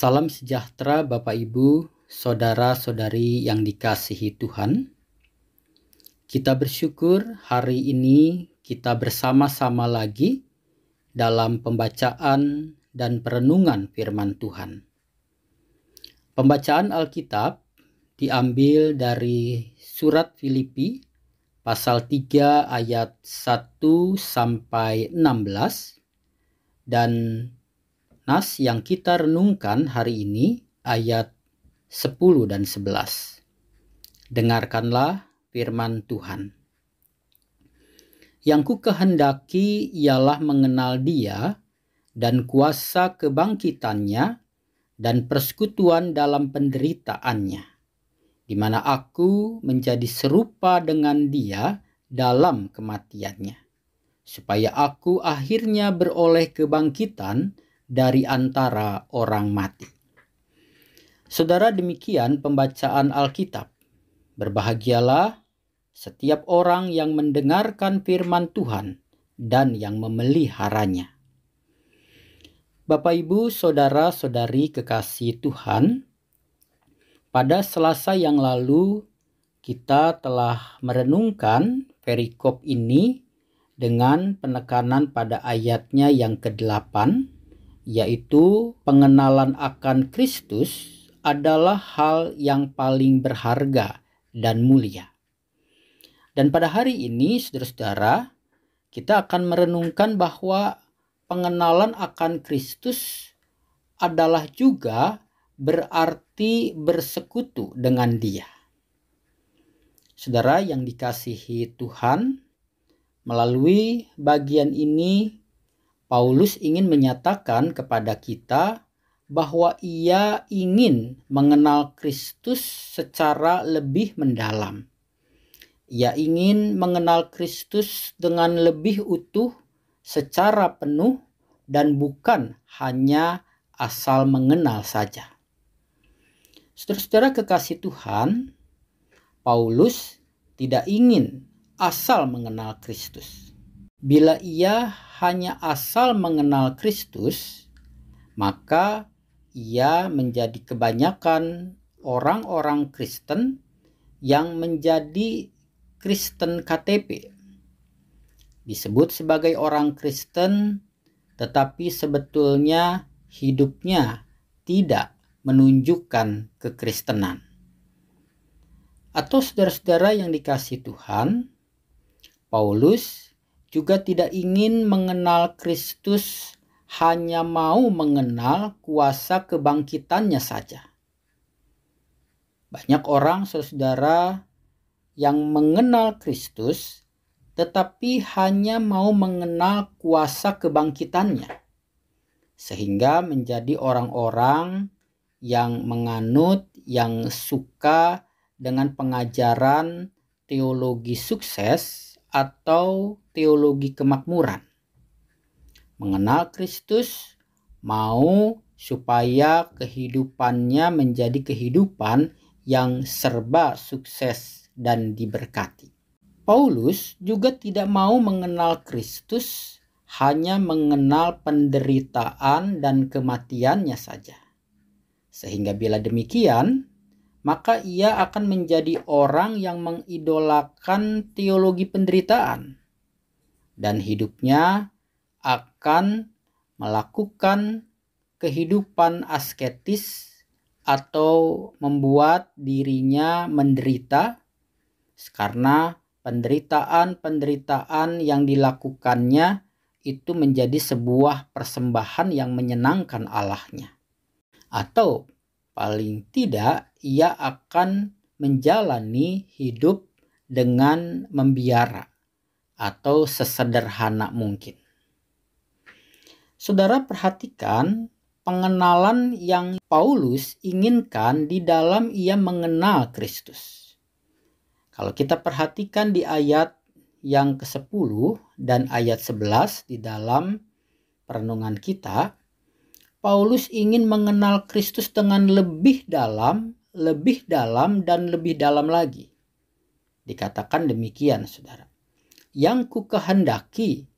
Salam sejahtera Bapak Ibu, saudara-saudari yang dikasihi Tuhan. Kita bersyukur hari ini kita bersama-sama lagi dalam pembacaan dan perenungan firman Tuhan. Pembacaan Alkitab diambil dari surat Filipi pasal 3 ayat 1 sampai 16 dan Nas yang kita renungkan hari ini ayat 10 dan 11. Dengarkanlah firman Tuhan. Yang ku kehendaki ialah mengenal dia dan kuasa kebangkitannya dan persekutuan dalam penderitaannya, di mana aku menjadi serupa dengan dia dalam kematiannya, supaya aku akhirnya beroleh kebangkitan dari antara orang mati. Saudara, demikian pembacaan Alkitab. Berbahagialah setiap orang yang mendengarkan firman Tuhan dan yang memeliharanya. Bapak, ibu, saudara, saudari, kekasih Tuhan, pada Selasa yang lalu kita telah merenungkan perikop ini dengan penekanan pada ayatnya yang ke-8 yaitu pengenalan akan Kristus adalah hal yang paling berharga dan mulia. Dan pada hari ini, saudara-saudara, kita akan merenungkan bahwa pengenalan akan Kristus adalah juga berarti bersekutu dengan Dia. Saudara yang dikasihi Tuhan, melalui bagian ini Paulus ingin menyatakan kepada kita bahwa ia ingin mengenal Kristus secara lebih mendalam. Ia ingin mengenal Kristus dengan lebih utuh, secara penuh, dan bukan hanya asal mengenal saja. Saudara-saudara kekasih Tuhan, Paulus tidak ingin asal mengenal Kristus. Bila ia hanya asal mengenal Kristus, maka ia menjadi kebanyakan orang-orang Kristen yang menjadi Kristen KTP. Disebut sebagai orang Kristen, tetapi sebetulnya hidupnya tidak menunjukkan kekristenan. Atau saudara-saudara yang dikasih Tuhan, Paulus juga tidak ingin mengenal Kristus, hanya mau mengenal kuasa kebangkitannya saja. Banyak orang saudara yang mengenal Kristus tetapi hanya mau mengenal kuasa kebangkitannya sehingga menjadi orang-orang yang menganut yang suka dengan pengajaran teologi sukses atau teologi kemakmuran. Mengenal Kristus mau supaya kehidupannya menjadi kehidupan yang serba sukses dan diberkati. Paulus juga tidak mau mengenal Kristus hanya mengenal penderitaan dan kematiannya saja. Sehingga bila demikian, maka ia akan menjadi orang yang mengidolakan teologi penderitaan dan hidupnya akan melakukan kehidupan asketis atau membuat dirinya menderita karena penderitaan-penderitaan yang dilakukannya itu menjadi sebuah persembahan yang menyenangkan Allahnya. Atau paling tidak ia akan menjalani hidup dengan membiara atau sesederhana mungkin. Saudara perhatikan pengenalan yang Paulus inginkan di dalam ia mengenal Kristus. Kalau kita perhatikan di ayat yang ke-10 dan ayat 11 di dalam perenungan kita, Paulus ingin mengenal Kristus dengan lebih dalam, lebih dalam, dan lebih dalam lagi. Dikatakan demikian, saudara. Yang ku kehendaki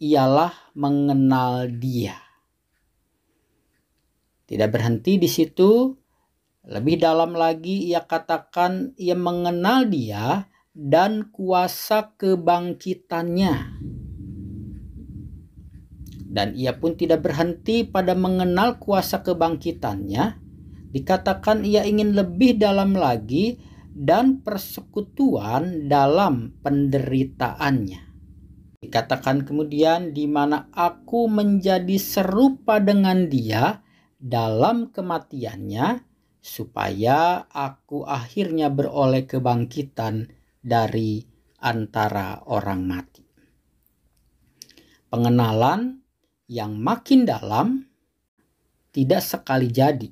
ialah mengenal dia. Tidak berhenti di situ, lebih dalam lagi ia katakan ia mengenal dia dan kuasa kebangkitannya. Dan ia pun tidak berhenti pada mengenal kuasa kebangkitannya. Dikatakan ia ingin lebih dalam lagi dan persekutuan dalam penderitaannya. Dikatakan kemudian di mana aku menjadi serupa dengan dia dalam kematiannya supaya aku akhirnya beroleh kebangkitan dari antara orang mati. Pengenalan yang makin dalam tidak sekali jadi.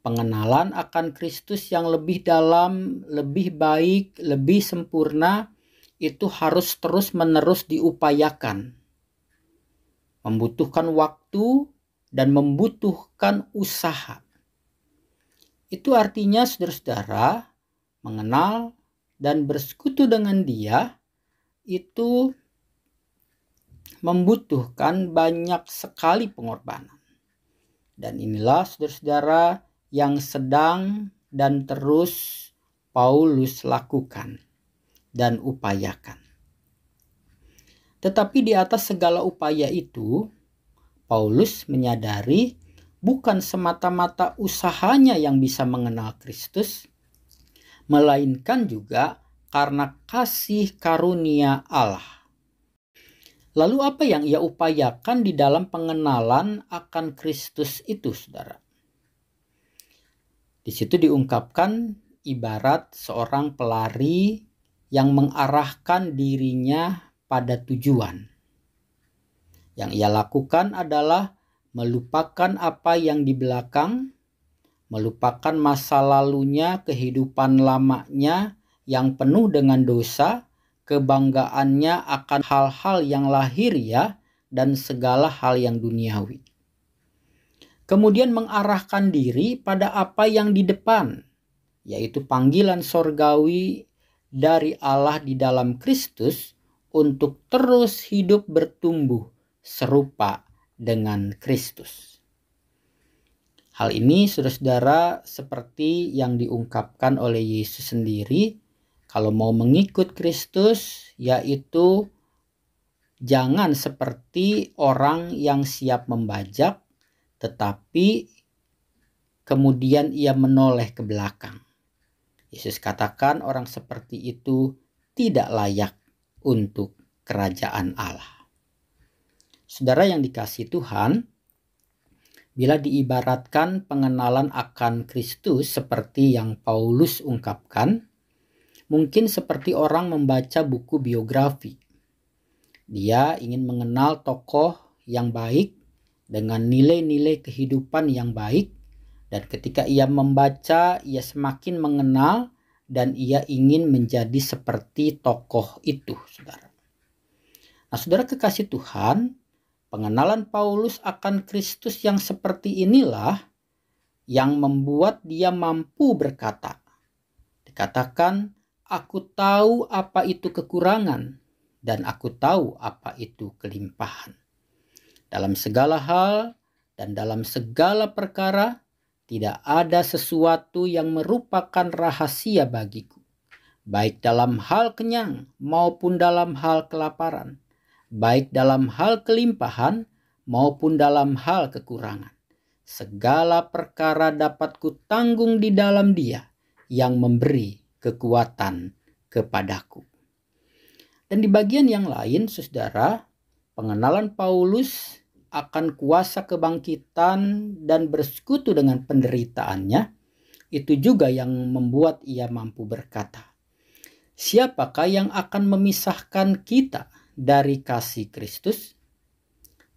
Pengenalan akan Kristus yang lebih dalam, lebih baik, lebih sempurna itu harus terus-menerus diupayakan. Membutuhkan waktu dan membutuhkan usaha. Itu artinya saudara-saudara mengenal dan bersekutu dengan dia itu membutuhkan banyak sekali pengorbanan. Dan inilah saudara-saudara yang sedang dan terus Paulus lakukan dan upayakan. Tetapi di atas segala upaya itu, Paulus menyadari bukan semata-mata usahanya yang bisa mengenal Kristus, melainkan juga karena kasih karunia Allah. Lalu apa yang ia upayakan di dalam pengenalan akan Kristus itu, saudara? Di situ diungkapkan ibarat seorang pelari yang mengarahkan dirinya pada tujuan. Yang ia lakukan adalah melupakan apa yang di belakang, melupakan masa lalunya, kehidupan lamanya yang penuh dengan dosa, kebanggaannya akan hal-hal yang lahir ya, dan segala hal yang duniawi. Kemudian mengarahkan diri pada apa yang di depan, yaitu panggilan sorgawi dari Allah di dalam Kristus untuk terus hidup bertumbuh serupa dengan Kristus. Hal ini saudara-saudara seperti yang diungkapkan oleh Yesus sendiri kalau mau mengikut Kristus yaitu jangan seperti orang yang siap membajak tetapi kemudian ia menoleh ke belakang. Yesus katakan orang seperti itu tidak layak untuk kerajaan Allah. Saudara yang dikasih Tuhan, bila diibaratkan pengenalan akan Kristus seperti yang Paulus ungkapkan, mungkin seperti orang membaca buku biografi. Dia ingin mengenal tokoh yang baik dengan nilai-nilai kehidupan yang baik, dan ketika ia membaca, ia semakin mengenal dan ia ingin menjadi seperti tokoh itu, saudara. Nah, saudara kekasih Tuhan, Pengenalan Paulus akan Kristus yang seperti inilah yang membuat dia mampu berkata. Dikatakan, aku tahu apa itu kekurangan dan aku tahu apa itu kelimpahan. Dalam segala hal dan dalam segala perkara, tidak ada sesuatu yang merupakan rahasia bagiku, baik dalam hal kenyang maupun dalam hal kelaparan baik dalam hal kelimpahan maupun dalam hal kekurangan. Segala perkara dapat kutanggung di dalam Dia yang memberi kekuatan kepadaku. Dan di bagian yang lain, saudara, pengenalan Paulus akan kuasa kebangkitan dan bersekutu dengan penderitaannya, itu juga yang membuat ia mampu berkata, Siapakah yang akan memisahkan kita dari kasih Kristus,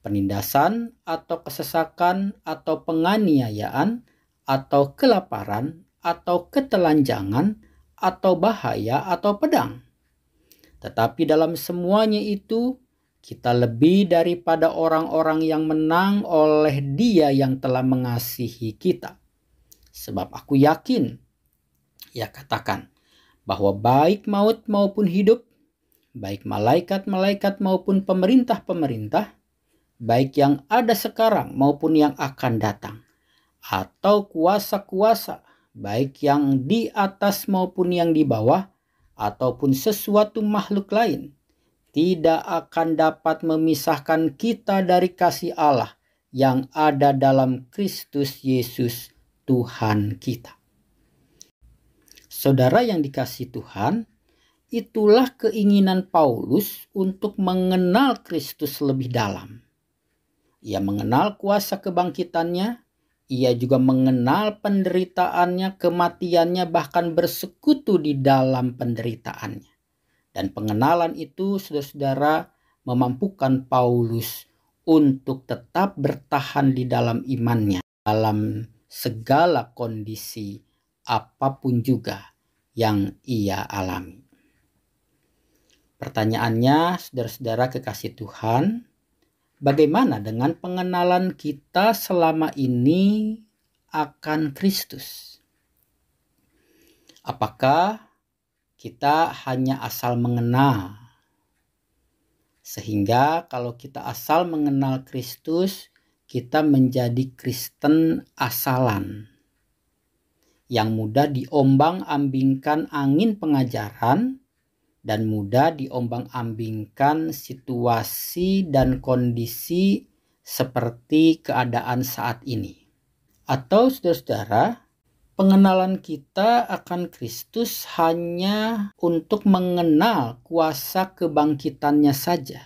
penindasan atau kesesakan atau penganiayaan atau kelaparan atau ketelanjangan atau bahaya atau pedang. Tetapi dalam semuanya itu kita lebih daripada orang-orang yang menang oleh Dia yang telah mengasihi kita. Sebab aku yakin, ia katakan, bahwa baik maut maupun hidup, baik malaikat-malaikat maupun pemerintah-pemerintah, baik yang ada sekarang maupun yang akan datang, atau kuasa-kuasa, baik yang di atas maupun yang di bawah, ataupun sesuatu makhluk lain, tidak akan dapat memisahkan kita dari kasih Allah yang ada dalam Kristus Yesus, Tuhan kita. Saudara yang dikasih Tuhan, itulah keinginan Paulus untuk mengenal Kristus lebih dalam. Ia mengenal kuasa kebangkitannya, ia juga mengenal penderitaannya, kematiannya, bahkan bersekutu di dalam penderitaannya. Dan pengenalan itu, saudara-saudara, memampukan Paulus untuk tetap bertahan di dalam imannya, dalam segala kondisi apa pun juga yang ia alami. Pertanyaannya, saudara-saudara kekasih Tuhan, bagaimana dengan pengenalan kita selama ini akan Kristus? Apakah kita hanya asal mengenal? Sehingga kalau kita asal mengenal Kristus, kita menjadi Kristen asalan yang mudah diombang-ambingkan angin pengajaran dan mudah diombang-ambingkan situasi dan kondisi seperti keadaan saat ini. Atau saudara-saudara, pengenalan kita akan Kristus hanya untuk mengenal kuasa kebangkitannya saja.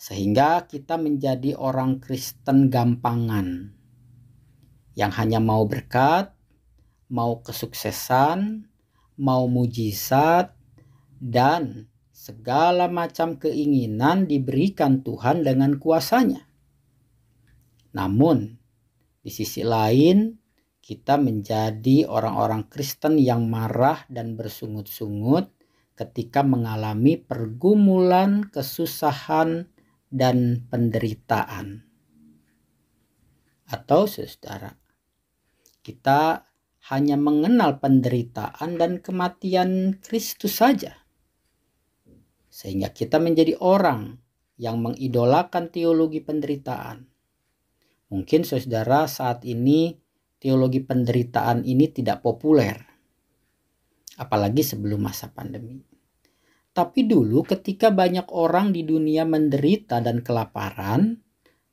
Sehingga kita menjadi orang Kristen gampangan yang hanya mau berkat, mau kesuksesan, mau mujizat, dan segala macam keinginan diberikan Tuhan dengan kuasanya. Namun, di sisi lain, kita menjadi orang-orang Kristen yang marah dan bersungut-sungut ketika mengalami pergumulan, kesusahan, dan penderitaan. Atau saudara, kita hanya mengenal penderitaan dan kematian Kristus saja. Sehingga kita menjadi orang yang mengidolakan teologi penderitaan. Mungkin saudara saat ini teologi penderitaan ini tidak populer. Apalagi sebelum masa pandemi. Tapi dulu ketika banyak orang di dunia menderita dan kelaparan,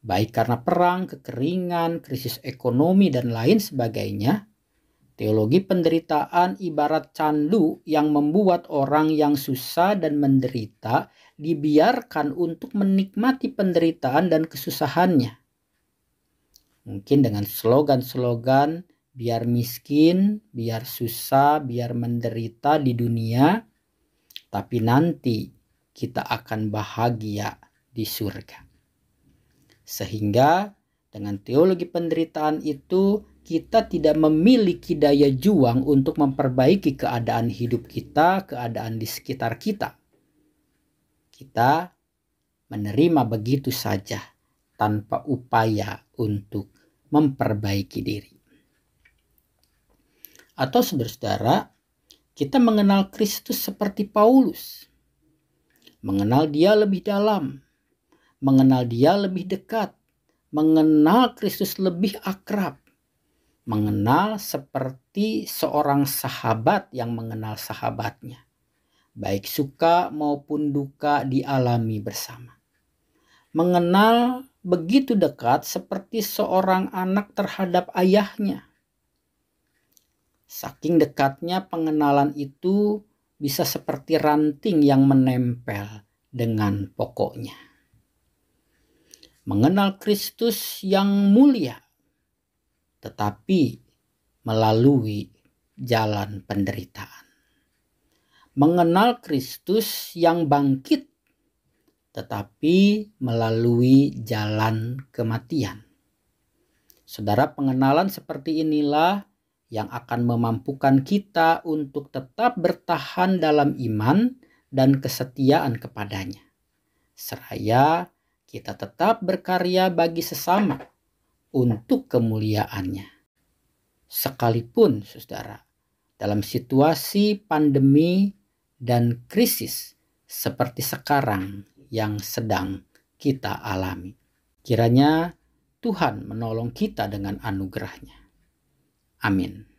baik karena perang, kekeringan, krisis ekonomi, dan lain sebagainya. Teologi penderitaan ibarat candu yang membuat orang yang susah dan menderita dibiarkan untuk menikmati penderitaan dan kesusahannya. Mungkin dengan slogan-slogan biar miskin, biar susah, biar menderita di dunia, tapi nanti kita akan bahagia di surga. Sehingga dengan teologi penderitaan itu kita tidak memiliki daya juang untuk memperbaiki keadaan hidup kita, keadaan di sekitar kita. Kita menerima begitu saja tanpa upaya untuk memperbaiki diri. Atau saudara-saudara, kita mengenal Kristus seperti Paulus. Mengenal dia lebih dalam, mengenal Dia lebih dekat, mengenal Kristus lebih akrab, mengenal seperti seorang sahabat yang mengenal sahabatnya, baik suka maupun duka dialami bersama. Mengenal begitu dekat seperti seorang anak terhadap ayahnya. Saking dekatnya pengenalan itu bisa seperti ranting yang menempel dengan pokoknya mengenal Kristus yang mulia, tetapi melalui jalan penderitaan. Mengenal Kristus yang bangkit, tetapi melalui jalan kematian. Saudara, pengenalan seperti inilah yang akan memampukan kita untuk tetap bertahan dalam iman dan kesetiaan kepadanya. Seraya kita tetap berkarya bagi sesama untuk kemuliaannya. Sekalipun, saudara, dalam situasi pandemi dan krisis seperti sekarang yang sedang kita alami. Kiranya Tuhan menolong kita dengan anugerahnya. Amin.